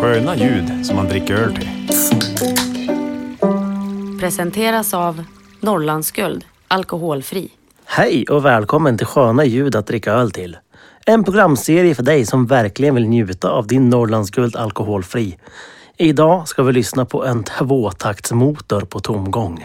Sköna ljud som man dricker öl till. Presenteras av Norrlandsguld, alkoholfri. Hej och välkommen till Sköna ljud att dricka öl till. En programserie för dig som verkligen vill njuta av din Norrlandsguld alkoholfri. Idag ska vi lyssna på en tvåtaktsmotor på tomgång.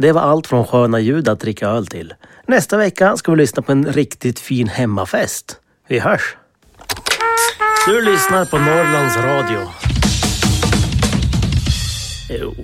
Det var allt från sköna ljud att dricka öl till. Nästa vecka ska vi lyssna på en riktigt fin hemmafest. Vi hörs! Du lyssnar på Norrlands Radio. Jo.